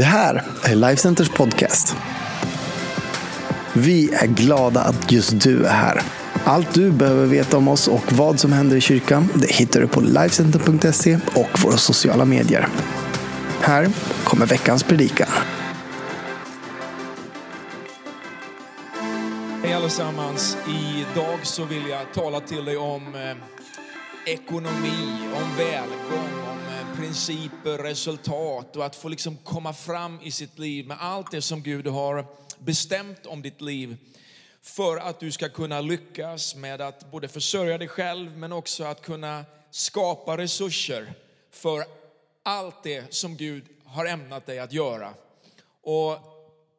Det här är Lifecenters podcast. Vi är glada att just du är här. Allt du behöver veta om oss och vad som händer i kyrkan det hittar du på Lifecenter.se och våra sociala medier. Här kommer veckans predikan. Hej allesammans. Idag så vill jag tala till dig om eh, ekonomi, om välgång, om principer, resultat och att få liksom komma fram i sitt liv med allt det som Gud har bestämt om ditt liv för att du ska kunna lyckas med att både försörja dig själv men också att kunna skapa resurser för allt det som Gud har ämnat dig att göra. Och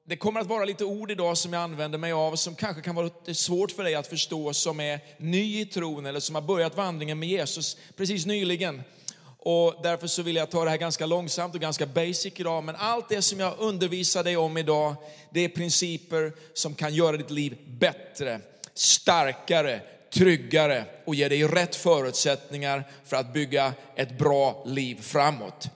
det kommer att vara lite ord idag som jag använder mig av som kanske kan vara lite svårt för dig att förstå som är ny i tron eller som har börjat vandringen med Jesus precis nyligen. Och därför så vill jag ta det här ganska långsamt och ganska basic idag. Men allt det som jag undervisar dig om idag, det är principer som kan göra ditt liv bättre, starkare, tryggare och ge dig rätt förutsättningar för att bygga ett bra liv framåt.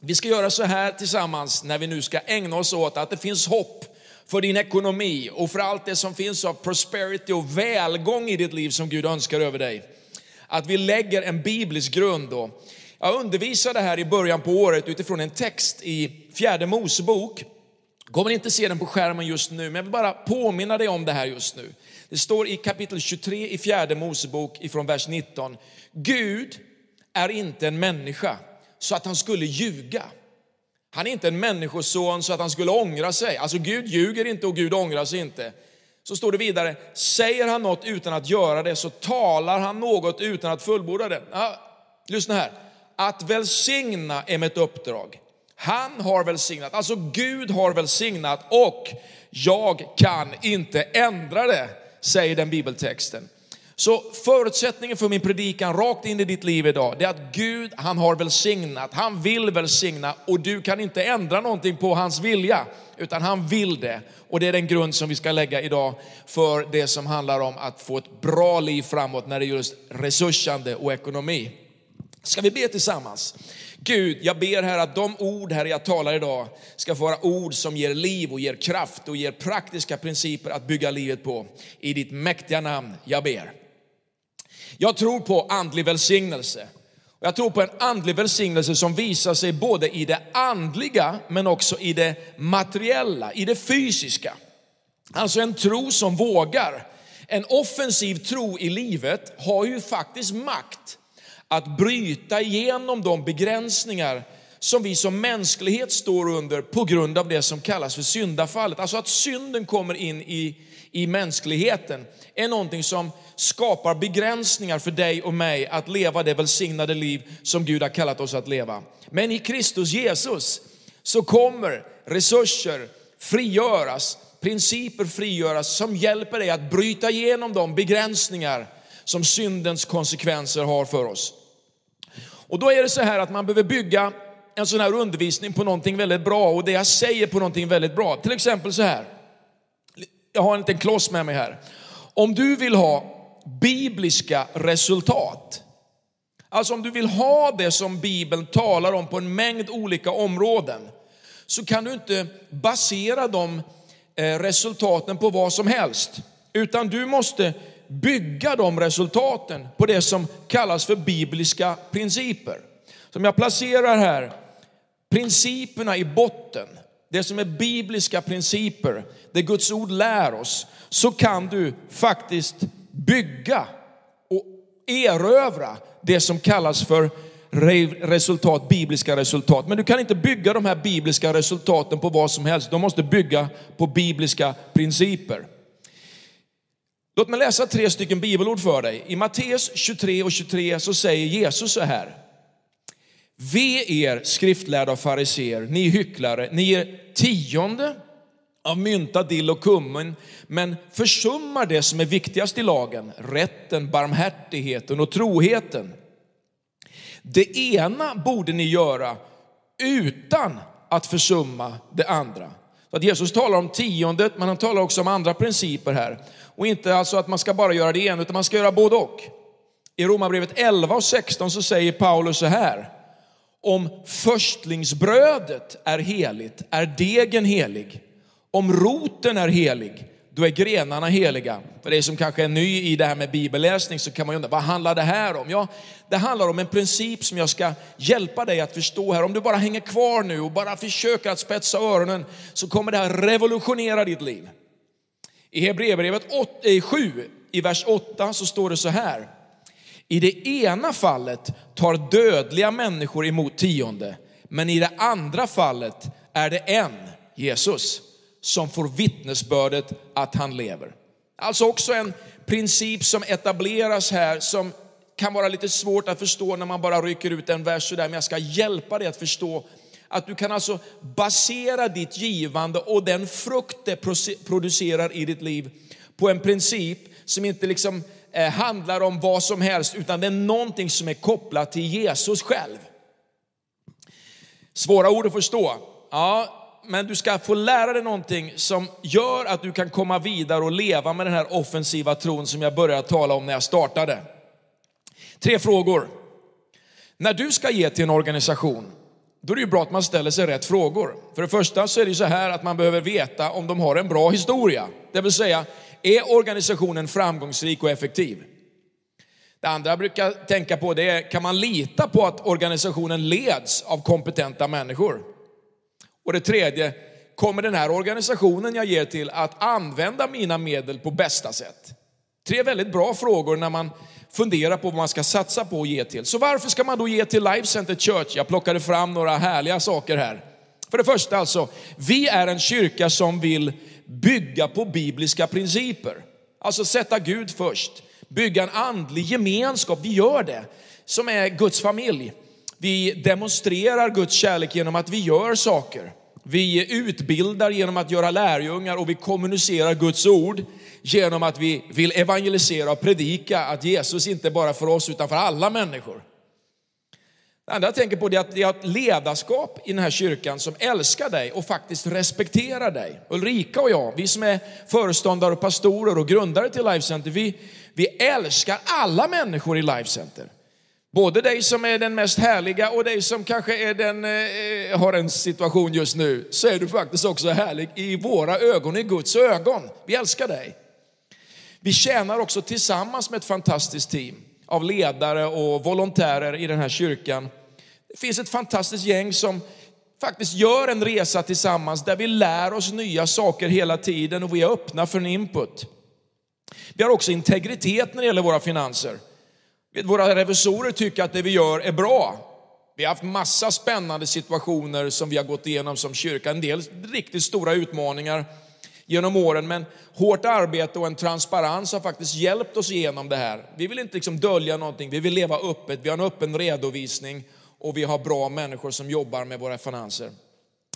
Vi ska göra så här tillsammans när vi nu ska ägna oss åt att det finns hopp för din ekonomi och för allt det som finns av prosperity och välgång i ditt liv som Gud önskar över dig. Att vi lägger en biblisk grund då. Jag undervisade här i början på året utifrån en text i fjärde Mosebok. Kommer inte se den på skärmen just nu, men jag vill bara påminna dig om det här just nu. Det står i kapitel 23 i fjärde Mosebok ifrån vers 19. Gud är inte en människa så att han skulle ljuga. Han är inte en människoson så att han skulle ångra sig. Alltså Gud ljuger inte och Gud ångrar sig inte. Så står det vidare, säger han något utan att göra det så talar han något utan att fullborda det. Ja, lyssna här, att välsigna är mitt uppdrag. Han har välsignat, alltså Gud har välsignat och jag kan inte ändra det, säger den bibeltexten. Så förutsättningen för min predikan rakt in i ditt liv idag, det är att Gud, han har välsignat, han vill välsigna och du kan inte ändra någonting på hans vilja, utan han vill det. Och det är den grund som vi ska lägga idag för det som handlar om att få ett bra liv framåt när det är just resursande och ekonomi. Ska vi be tillsammans? Gud, jag ber här att de ord här jag talar idag ska få vara ord som ger liv och ger kraft och ger praktiska principer att bygga livet på. I ditt mäktiga namn, jag ber. Jag tror på andlig välsignelse. Jag tror på en andlig välsignelse som visar sig både i det andliga men också i det materiella, i det fysiska. Alltså en tro som vågar. En offensiv tro i livet har ju faktiskt makt att bryta igenom de begränsningar som vi som mänsklighet står under på grund av det som kallas för syndafallet. Alltså att synden kommer in i, i mänskligheten är någonting som skapar begränsningar för dig och mig att leva det välsignade liv som Gud har kallat oss att leva. Men i Kristus Jesus så kommer resurser frigöras, principer frigöras som hjälper dig att bryta igenom de begränsningar som syndens konsekvenser har för oss. Och då är det så här att man behöver bygga en sån här undervisning på någonting väldigt bra och det jag säger på någonting väldigt bra. Till exempel så här. Jag har en liten kloss med mig här. Om du vill ha bibliska resultat, alltså om du vill ha det som Bibeln talar om på en mängd olika områden, så kan du inte basera de eh, resultaten på vad som helst, utan du måste bygga de resultaten på det som kallas för bibliska principer. Som jag placerar här, principerna i botten, det som är bibliska principer, det Guds ord lär oss, så kan du faktiskt bygga och erövra det som kallas för resultat, bibliska resultat. Men du kan inte bygga de här bibliska resultaten på vad som helst. De måste bygga på bibliska principer. Låt mig läsa tre stycken bibelord för dig. I Matteus 23 och 23 så säger Jesus så här. Ve er skriftlärda och fariser, ni hycklare, ni ger tionde av mynta, dill och kummen, men försummar det som är viktigast i lagen, rätten, barmhärtigheten och troheten. Det ena borde ni göra utan att försumma det andra. Så att Jesus talar om tiondet, men han talar också om andra principer här. Och inte alltså att man ska bara göra det ena, utan man ska göra både och. I Romarbrevet 11 och 16 så säger Paulus så här. Om förstlingsbrödet är heligt, är degen helig. Om roten är helig, då är grenarna heliga. För dig som kanske är ny i det här med bibelläsning så kan man ju undra, vad handlar det här om? Ja, det handlar om en princip som jag ska hjälpa dig att förstå här. Om du bara hänger kvar nu och bara försöker att spetsa öronen så kommer det här revolutionera ditt liv. I Hebreerbrevet 7, eh, i vers 8 så står det så här. I det ena fallet tar dödliga människor emot tionde, men i det andra fallet är det en, Jesus, som får vittnesbördet att han lever. Alltså också en princip som etableras här som kan vara lite svårt att förstå när man bara rycker ut en vers sådär, men jag ska hjälpa dig att förstå att du kan alltså basera ditt givande och den frukt det producerar i ditt liv på en princip som inte liksom eh, handlar om vad som helst, utan det är någonting som är kopplat till Jesus själv. Svåra ord att förstå. Ja, men du ska få lära dig någonting som gör att du kan komma vidare och leva med den här offensiva tron som jag började tala om när jag startade. Tre frågor. När du ska ge till en organisation, då är det ju bra att man ställer sig rätt frågor. För det första så är det ju så här att man behöver veta om de har en bra historia. Det vill säga, är organisationen framgångsrik och effektiv? Det andra jag brukar tänka på det är, kan man lita på att organisationen leds av kompetenta människor? Och det tredje, kommer den här organisationen jag ger till att använda mina medel på bästa sätt? Tre väldigt bra frågor när man fundera på vad man ska satsa på och ge till. Så varför ska man då ge till Life Center Church? Jag plockade fram några härliga saker här. För det första alltså, vi är en kyrka som vill bygga på bibliska principer. Alltså sätta Gud först, bygga en andlig gemenskap, vi gör det, som är Guds familj. Vi demonstrerar Guds kärlek genom att vi gör saker. Vi utbildar genom att göra lärjungar och vi kommunicerar Guds ord genom att vi vill evangelisera och predika att Jesus inte bara för oss utan för alla människor. Det andra jag tänker på är att det är ett ledarskap i den här kyrkan som älskar dig och faktiskt respekterar dig. Ulrika och jag, vi som är föreståndare och pastorer och grundare till Life Center, vi, vi älskar alla människor i Life Center. Både dig som är den mest härliga och dig som kanske är den, eh, har en situation just nu, så är du faktiskt också härlig i våra ögon, i Guds ögon. Vi älskar dig. Vi tjänar också tillsammans med ett fantastiskt team av ledare och volontärer i den här kyrkan. Det finns ett fantastiskt gäng som faktiskt gör en resa tillsammans där vi lär oss nya saker hela tiden och vi är öppna för en input. Vi har också integritet när det gäller våra finanser. Våra revisorer tycker att det vi gör är bra. Vi har haft massa spännande situationer som vi har gått igenom som kyrka, en del riktigt stora utmaningar genom åren, men hårt arbete och en transparens har faktiskt hjälpt oss igenom det här. Vi vill inte liksom dölja någonting, vi vill leva öppet, vi har en öppen redovisning och vi har bra människor som jobbar med våra finanser.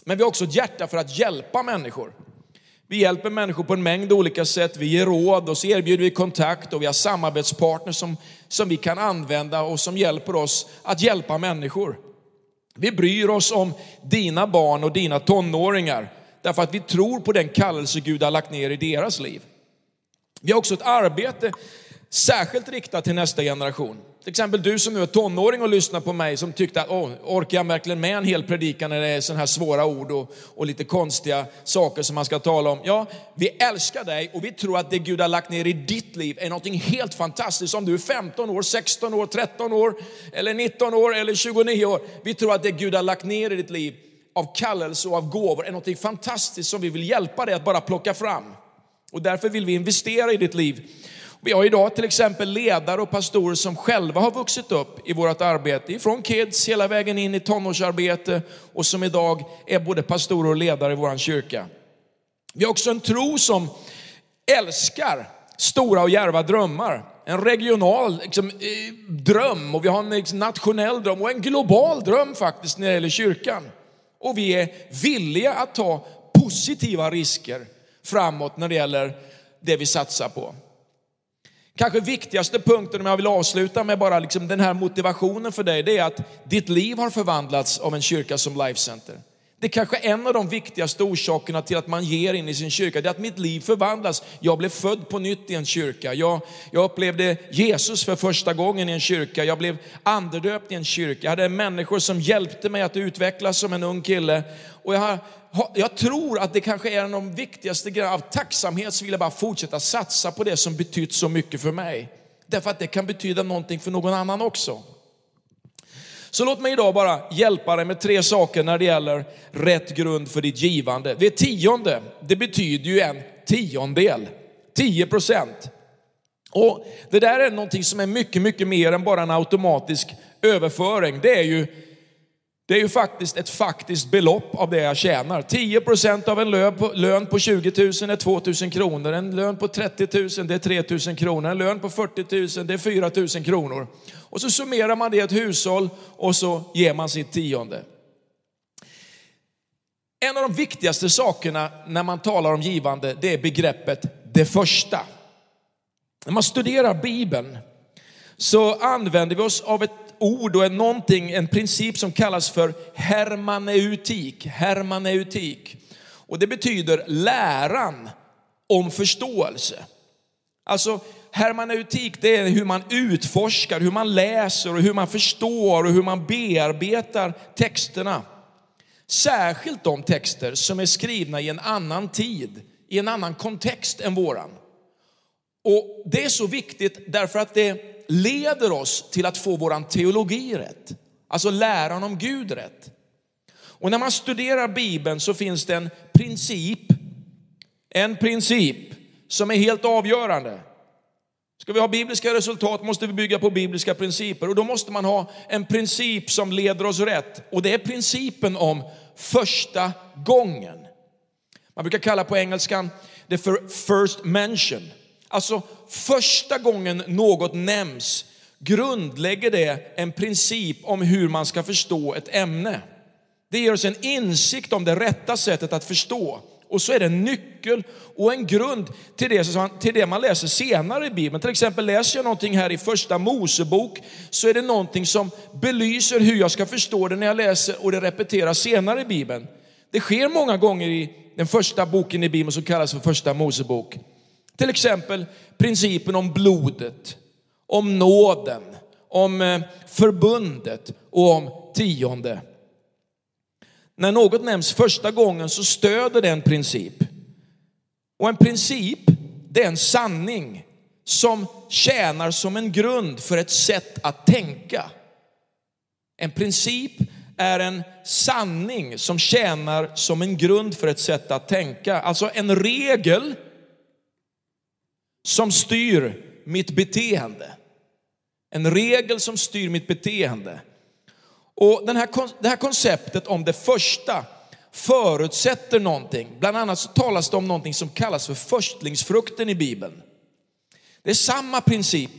Men vi har också ett hjärta för att hjälpa människor. Vi hjälper människor på en mängd olika sätt. Vi ger råd och så erbjuder vi kontakt och vi har samarbetspartners som, som vi kan använda och som hjälper oss att hjälpa människor. Vi bryr oss om dina barn och dina tonåringar därför att vi tror på den kallelse Gud har lagt ner i deras liv. Vi har också ett arbete särskilt riktat till nästa generation. Till exempel du som nu är tonåring och lyssnar på mig som tyckte att Åh, orkar jag verkligen med en hel predikan när det är sådana här svåra ord och, och lite konstiga saker som man ska tala om. Ja, vi älskar dig och vi tror att det Gud har lagt ner i ditt liv är någonting helt fantastiskt. Om du är 15 år, 16 år, 13 år eller 19 år eller 29 år. Vi tror att det Gud har lagt ner i ditt liv av kallelse och av gåvor är något fantastiskt som vi vill hjälpa dig att bara plocka fram. Och därför vill vi investera i ditt liv. Vi har idag till exempel ledare och pastorer som själva har vuxit upp i vårt arbete, ifrån kids hela vägen in i tonårsarbete och som idag är både pastorer och ledare i vår kyrka. Vi har också en tro som älskar stora och järva drömmar. En regional liksom, eh, dröm och vi har en liksom, nationell dröm och en global dröm faktiskt när det gäller kyrkan. Och vi är villiga att ta positiva risker framåt när det gäller det vi satsar på. Kanske viktigaste punkten om jag vill avsluta med bara liksom den här motivationen för dig, det är att ditt liv har förvandlats av en kyrka som Life Center. Det är kanske en av de viktigaste orsakerna till att man ger in i sin kyrka, det är att mitt liv förvandlas. Jag blev född på nytt i en kyrka. Jag, jag upplevde Jesus för första gången i en kyrka. Jag blev andedöpt i en kyrka. Jag hade människor som hjälpte mig att utvecklas som en ung kille. Och jag, jag tror att det kanske är en av de viktigaste grejerna. Av tacksamhet så vill jag bara fortsätta satsa på det som betytt så mycket för mig. Därför att det kan betyda någonting för någon annan också. Så låt mig idag bara hjälpa dig med tre saker när det gäller rätt grund för ditt givande. Det tionde, det betyder ju en tiondel, 10 procent. Och det där är någonting som är mycket, mycket mer än bara en automatisk överföring. Det är ju det är ju faktiskt ett faktiskt belopp av det jag tjänar. 10 procent av en lön på, lön på 20 000 är 2 000 kronor. En lön på 30 000 det är 3 000 kronor. En lön på 40 000 det är 4 000 kronor. Och så summerar man det i ett hushåll och så ger man sitt tionde. En av de viktigaste sakerna när man talar om givande, det är begreppet det första. När man studerar Bibeln så använder vi oss av ett ord och en, någonting, en princip som kallas för hermaneutik. hermaneutik. Och det betyder läran om förståelse. Alltså hermaneutik det är hur man utforskar, hur man läser och hur man förstår och hur man bearbetar texterna. Särskilt de texter som är skrivna i en annan tid, i en annan kontext än våran. Och det är så viktigt därför att det leder oss till att få vår teologi rätt. Alltså läran om Gud rätt. Och när man studerar Bibeln så finns det en princip, en princip som är helt avgörande. Ska vi ha bibliska resultat måste vi bygga på bibliska principer och då måste man ha en princip som leder oss rätt och det är principen om första gången. Man brukar kalla på engelskan det för first mention. Alltså första gången något nämns grundlägger det en princip om hur man ska förstå ett ämne. Det ger oss en insikt om det rätta sättet att förstå. Och så är det en nyckel och en grund till det, till det man läser senare i Bibeln. Till exempel läser jag någonting här i första Mosebok så är det någonting som belyser hur jag ska förstå det när jag läser och det repeteras senare i Bibeln. Det sker många gånger i den första boken i Bibeln som kallas för första Mosebok. Till exempel principen om blodet, om nåden, om eh, förbundet och om tionde. När något nämns första gången så stöder det en princip. Och en princip, det är en sanning som tjänar som en grund för ett sätt att tänka. En princip är en sanning som tjänar som en grund för ett sätt att tänka. Alltså en regel som styr mitt beteende. En regel som styr mitt beteende. Och den här, det här konceptet om det första förutsätter någonting. Bland annat så talas det om någonting som kallas för förstlingsfrukten i Bibeln. Det är samma princip,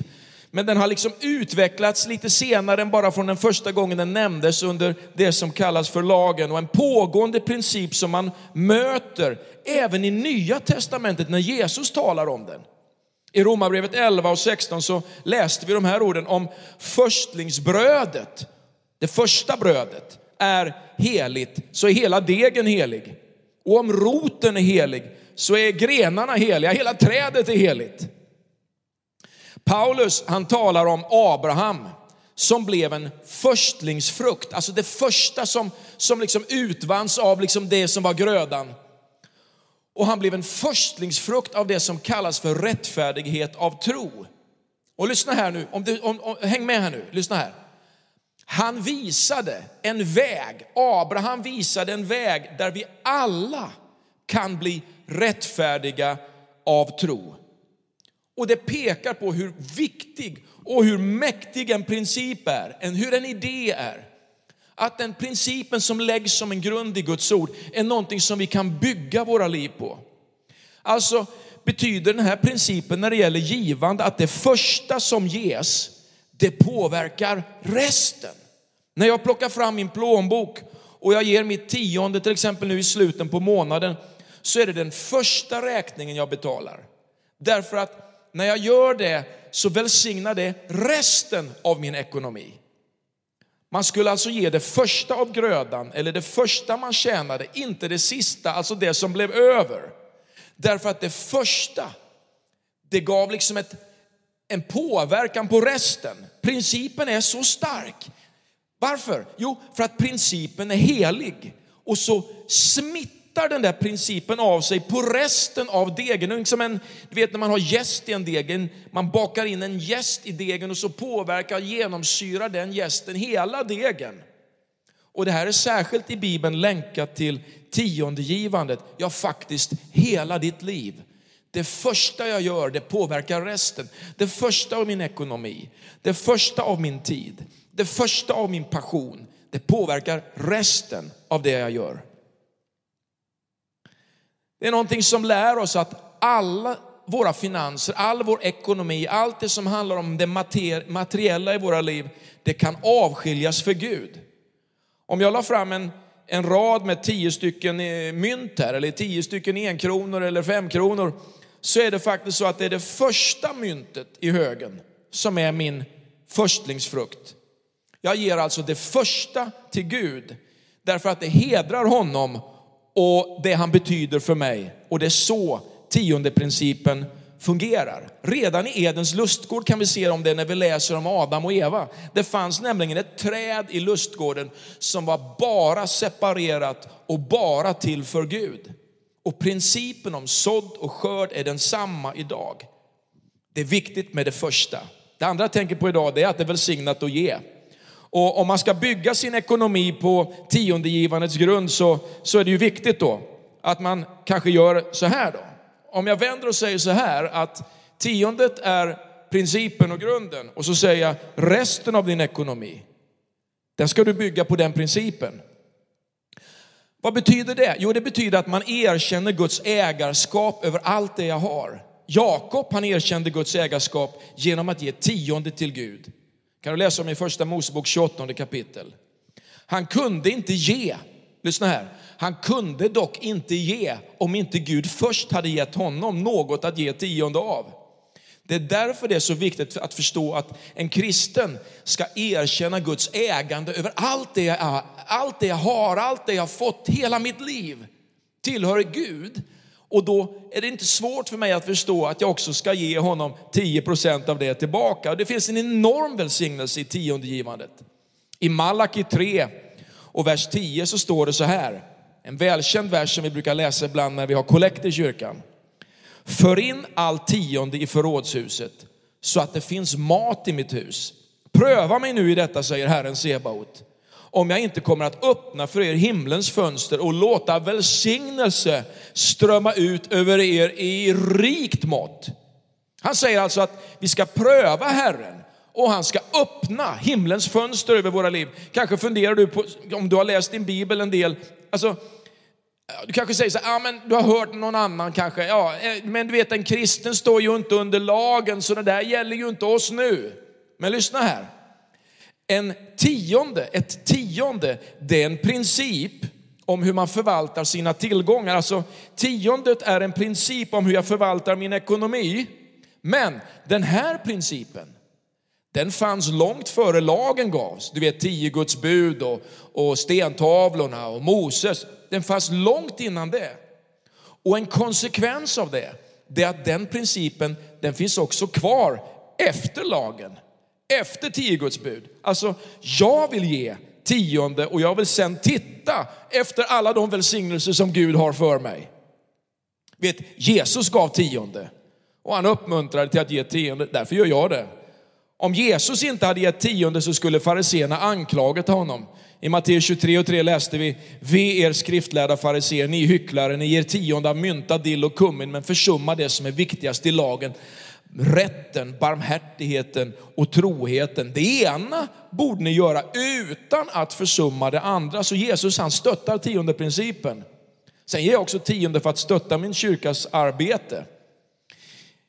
men den har liksom utvecklats lite senare än bara från den första gången den nämndes under det som kallas för lagen och en pågående princip som man möter även i nya testamentet när Jesus talar om den. I Romarbrevet 11 och 16 så läste vi de här orden om förstlingsbrödet. Det första brödet är heligt, så är hela degen helig. Och om roten är helig så är grenarna heliga, hela trädet är heligt. Paulus han talar om Abraham som blev en förstlingsfrukt, alltså det första som, som liksom utvanns av liksom det som var grödan. Och han blev en förstlingsfrukt av det som kallas för rättfärdighet av tro. Och lyssna här nu, om du, om, om, häng med här nu, lyssna här. Han visade en väg, Abraham visade en väg där vi alla kan bli rättfärdiga av tro. Och det pekar på hur viktig och hur mäktig en princip är, hur en idé är. Att den principen som läggs som en grund i Guds ord är någonting som vi kan bygga våra liv på. Alltså betyder den här principen när det gäller givande att det första som ges, det påverkar resten. När jag plockar fram min plånbok och jag ger mitt tionde till exempel nu i slutet på månaden så är det den första räkningen jag betalar. Därför att när jag gör det så välsignar det resten av min ekonomi. Man skulle alltså ge det första av grödan, eller det första man tjänade, inte det sista, alltså det som blev över. Därför att det första, det gav liksom ett, en påverkan på resten. Principen är så stark. Varför? Jo, för att principen är helig. Och så smittar den där principen av sig på resten av degen. Som en, du vet när man har jäst i en degen, man bakar in en jäst i degen och så påverkar, genomsyrar den jästen hela degen. Och det här är särskilt i Bibeln länkat till tiondegivandet, ja faktiskt hela ditt liv. Det första jag gör, det påverkar resten. Det första av min ekonomi, det första av min tid, det första av min passion, det påverkar resten av det jag gör. Det är någonting som lär oss att alla våra finanser, all vår ekonomi, allt det som handlar om det materiella i våra liv, det kan avskiljas för Gud. Om jag la fram en, en rad med tio stycken eh, mynt här, eller tio stycken enkronor eller femkronor, så är det faktiskt så att det är det första myntet i högen som är min förstlingsfrukt. Jag ger alltså det första till Gud därför att det hedrar honom och det han betyder för mig. Och det är så tionde principen fungerar. Redan i Edens lustgård kan vi se om det när vi läser om Adam och Eva. Det fanns nämligen ett träd i lustgården som var bara separerat och bara till för Gud. Och principen om sådd och skörd är densamma idag. Det är viktigt med det första. Det andra jag tänker på idag är att det är välsignat att ge. Och om man ska bygga sin ekonomi på tiondegivandets grund så, så är det ju viktigt då att man kanske gör så här då. Om jag vänder och säger så här att tiondet är principen och grunden och så säger jag resten av din ekonomi, den ska du bygga på den principen. Vad betyder det? Jo, det betyder att man erkänner Guds ägarskap över allt det jag har. Jakob, han erkände Guds ägarskap genom att ge tionde till Gud. Kan du läsa om i första Mosebok 28 kapitel. Han kunde inte ge, lyssna här, han kunde dock inte ge om inte Gud först hade gett honom något att ge tionde av. Det är därför det är så viktigt att förstå att en kristen ska erkänna Guds ägande över allt det jag, är, allt det jag har, allt det jag har fått, hela mitt liv tillhör Gud. Och då är det inte svårt för mig att förstå att jag också ska ge honom 10% av det tillbaka. Det finns en enorm välsignelse i tiondegivandet. I Malaki 3 och vers 10 så står det så här, en välkänd vers som vi brukar läsa ibland när vi har kollekt i kyrkan. För in all tionde i förrådshuset så att det finns mat i mitt hus. Pröva mig nu i detta, säger Herren Sebaot om jag inte kommer att öppna för er himlens fönster och låta välsignelse strömma ut över er i rikt mått. Han säger alltså att vi ska pröva Herren och han ska öppna himlens fönster över våra liv. Kanske funderar du på, om du har läst din bibel en del, alltså, du kanske säger så här, ja men du har hört någon annan kanske, ja, eh, men du vet en kristen står ju inte under lagen så det där gäller ju inte oss nu. Men lyssna här, en tionde, ett tionde, det är en princip om hur man förvaltar sina tillgångar. Alltså tiondet är en princip om hur jag förvaltar min ekonomi. Men den här principen, den fanns långt före lagen gavs. Du vet tio Guds bud och, och stentavlorna och Moses. Den fanns långt innan det. Och en konsekvens av det, det är att den principen, den finns också kvar efter lagen efter tio Guds bud. Alltså, jag vill ge tionde och jag vill sen titta efter alla de välsignelser som Gud har för mig. Vet, Jesus gav tionde och han uppmuntrade till att ge tionde, därför gör jag det. Om Jesus inte hade gett tionde så skulle fariséerna anklagat honom. I Matteus 23 och 3 läste vi, ve er skriftlärda fariséer, ni hycklare, ni ger tionde av mynta, dill och kummin, men försummar det som är viktigast i lagen, rätten, barmhärtigheten och troheten. Det ena borde ni göra utan att försumma det andra. Så Jesus han stöttar tionde principen. Sen ger jag också tionde för att stötta min kyrkas arbete.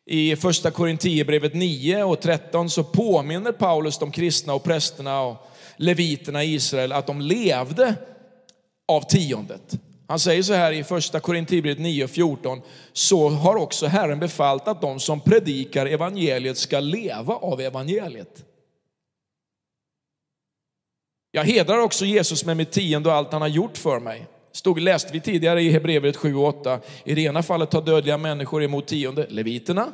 I första Korinthierbrevet 9 och 13 så påminner Paulus de kristna och prästerna och leviterna i Israel att de levde av tiondet. Han säger så här i första Korinthierbrevet 9.14. Så har också Herren befallt att de som predikar evangeliet ska leva av evangeliet. Jag hedrar också Jesus med mitt tionde och allt han har gjort för mig. Stod, läste vi tidigare i Hebreerbrevet 7 och 8. I det ena fallet tar dödliga människor emot tionde, leviterna.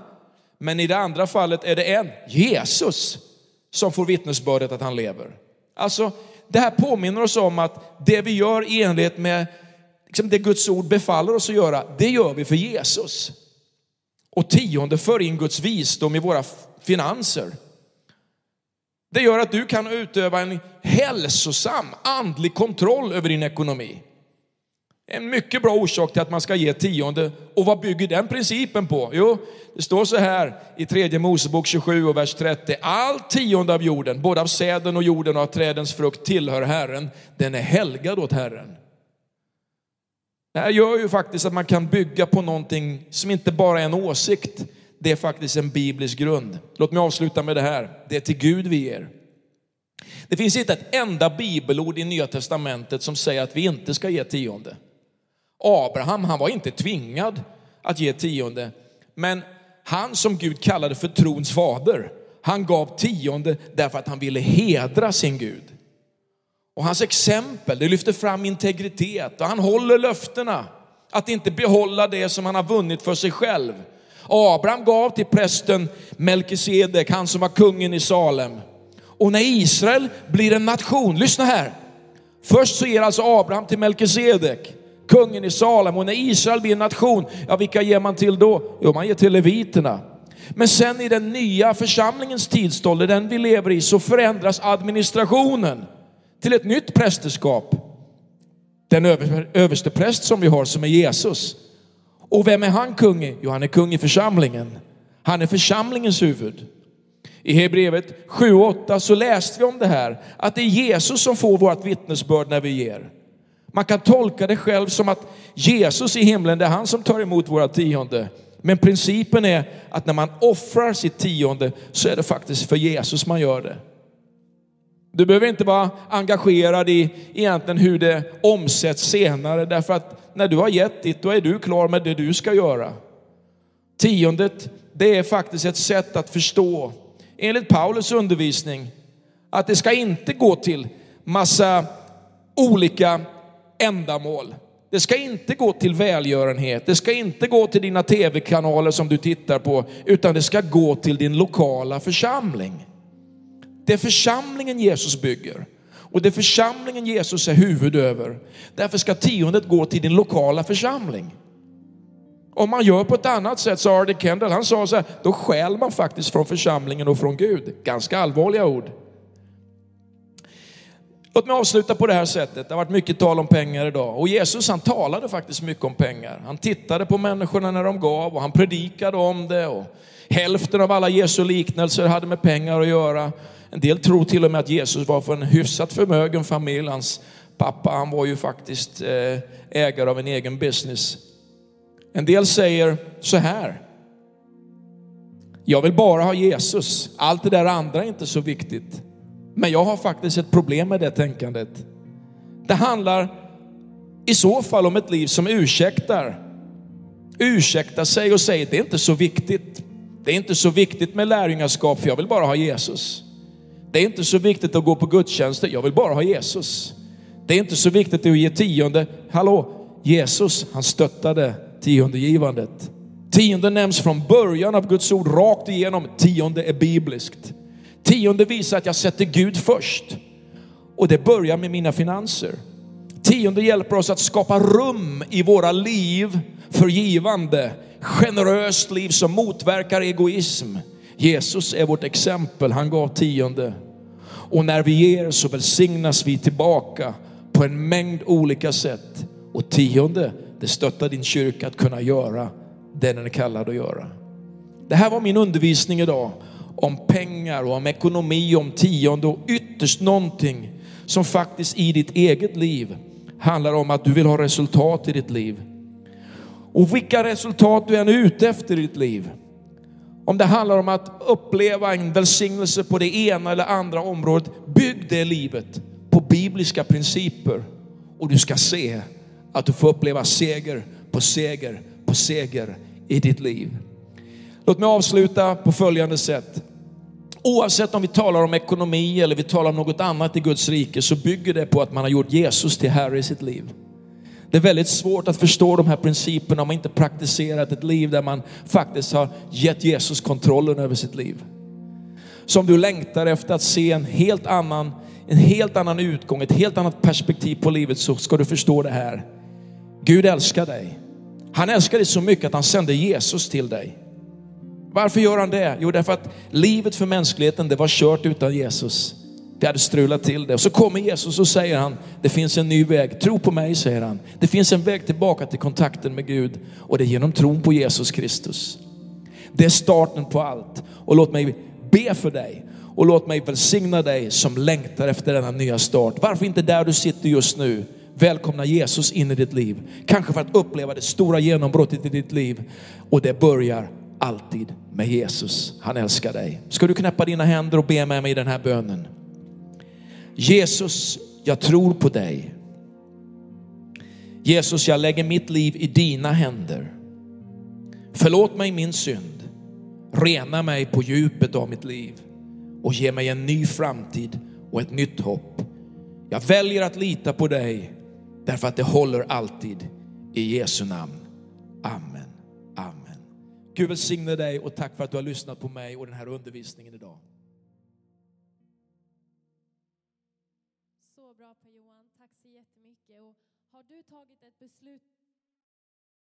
Men i det andra fallet är det en, Jesus, som får vittnesbördet att han lever. Alltså, det här påminner oss om att det vi gör i enlighet med liksom det Guds ord befaller oss att göra, det gör vi för Jesus. Och tionde för in Guds visdom i våra finanser. Det gör att du kan utöva en hälsosam andlig kontroll över din ekonomi. En mycket bra orsak till att man ska ge tionde. Och vad bygger den principen på? Jo, det står så här i tredje Mosebok 27 och vers 30. Allt tionde av jorden, både av säden och jorden och av trädens frukt tillhör Herren. Den är helgad åt Herren. Det här gör ju faktiskt att man kan bygga på någonting som inte bara är en åsikt. Det är faktiskt en biblisk grund. Låt mig avsluta med det här. Det är till Gud vi ger. Det finns inte ett enda bibelord i Nya Testamentet som säger att vi inte ska ge tionde. Abraham, han var inte tvingad att ge tionde, men han som Gud kallade för trons fader, han gav tionde därför att han ville hedra sin Gud. Och hans exempel, det lyfter fram integritet och han håller löftena att inte behålla det som han har vunnit för sig själv. Abraham gav till prästen Melkisedek, han som var kungen i Salem. Och när Israel blir en nation, lyssna här. Först så ger alltså Abraham till Melkisedek, kungen i Salem. Och när Israel blir en nation, ja vilka ger man till då? Jo, man ger till leviterna. Men sen i den nya församlingens tidsålder, den vi lever i, så förändras administrationen till ett nytt prästerskap. Den överste präst som vi har som är Jesus. Och vem är han kung i? Jo, han är kung i församlingen. Han är församlingens huvud. I Hebrevet 7 och 8 så läste vi om det här, att det är Jesus som får vårt vittnesbörd när vi ger. Man kan tolka det själv som att Jesus i himlen, det är han som tar emot våra tionde. Men principen är att när man offrar sitt tionde så är det faktiskt för Jesus man gör det. Du behöver inte vara engagerad i egentligen hur det omsätts senare, därför att när du har gett ditt, då är du klar med det du ska göra. Tiondet, det är faktiskt ett sätt att förstå, enligt Paulus undervisning, att det ska inte gå till massa olika ändamål. Det ska inte gå till välgörenhet, det ska inte gå till dina tv-kanaler som du tittar på, utan det ska gå till din lokala församling. Det är församlingen Jesus bygger. Och det är församlingen Jesus är huvud över. Därför ska tiondet gå till din lokala församling. Om man gör på ett annat sätt, sa Ardy Kendall, han sa så här, då skäl man faktiskt från församlingen och från Gud. Ganska allvarliga ord. Låt mig avsluta på det här sättet. Det har varit mycket tal om pengar idag. Och Jesus han talade faktiskt mycket om pengar. Han tittade på människorna när de gav och han predikade om det. Och hälften av alla Jesu liknelser hade med pengar att göra. En del tror till och med att Jesus var från en hyfsat förmögen familj. Hans pappa han var ju faktiskt eh, ägare av en egen business. En del säger så här. Jag vill bara ha Jesus. Allt det där andra är inte så viktigt. Men jag har faktiskt ett problem med det tänkandet. Det handlar i så fall om ett liv som ursäktar. Ursäktar sig och säger det är inte så viktigt. Det är inte så viktigt med lärjungaskap för jag vill bara ha Jesus. Det är inte så viktigt att gå på gudstjänster, jag vill bara ha Jesus. Det är inte så viktigt att ge tionde. Hallå, Jesus han stöttade tiondegivandet. Tionde nämns från början av Guds ord rakt igenom. Tionde är bibliskt. Tionde visar att jag sätter Gud först. Och det börjar med mina finanser. Tionde hjälper oss att skapa rum i våra liv för givande, generöst liv som motverkar egoism. Jesus är vårt exempel, han gav tionde. Och när vi ger så välsignas vi tillbaka på en mängd olika sätt. Och tionde, det stöttar din kyrka att kunna göra det den är kallad att göra. Det här var min undervisning idag om pengar och om ekonomi, om tionde och ytterst någonting som faktiskt i ditt eget liv handlar om att du vill ha resultat i ditt liv. Och vilka resultat du än är ute efter i ditt liv. Om det handlar om att uppleva en välsignelse på det ena eller andra området, bygg det livet på bibliska principer och du ska se att du får uppleva seger på seger på seger i ditt liv. Låt mig avsluta på följande sätt. Oavsett om vi talar om ekonomi eller vi talar om något annat i Guds rike så bygger det på att man har gjort Jesus till Herre i sitt liv. Det är väldigt svårt att förstå de här principerna om man inte praktiserat ett liv där man faktiskt har gett Jesus kontrollen över sitt liv. Så om du längtar efter att se en helt annan, en helt annan utgång, ett helt annat perspektiv på livet så ska du förstå det här. Gud älskar dig. Han älskar dig så mycket att han sände Jesus till dig. Varför gör han det? Jo, därför att livet för mänskligheten, det var kört utan Jesus. Vi hade strulat till det. Och så kommer Jesus och säger han, det finns en ny väg. Tro på mig, säger han. Det finns en väg tillbaka till kontakten med Gud och det är genom tron på Jesus Kristus. Det är starten på allt. Och låt mig be för dig och låt mig välsigna dig som längtar efter denna nya start. Varför inte där du sitter just nu? Välkomna Jesus in i ditt liv. Kanske för att uppleva det stora genombrottet i ditt liv. Och det börjar alltid med Jesus. Han älskar dig. Ska du knäppa dina händer och be med mig i den här bönen? Jesus, jag tror på dig. Jesus, jag lägger mitt liv i dina händer. Förlåt mig min synd. Rena mig på djupet av mitt liv och ge mig en ny framtid och ett nytt hopp. Jag väljer att lita på dig därför att det håller alltid. I Jesu namn. Amen. Amen. Gud välsigne dig och tack för att du har lyssnat på mig och den här undervisningen idag. Beslut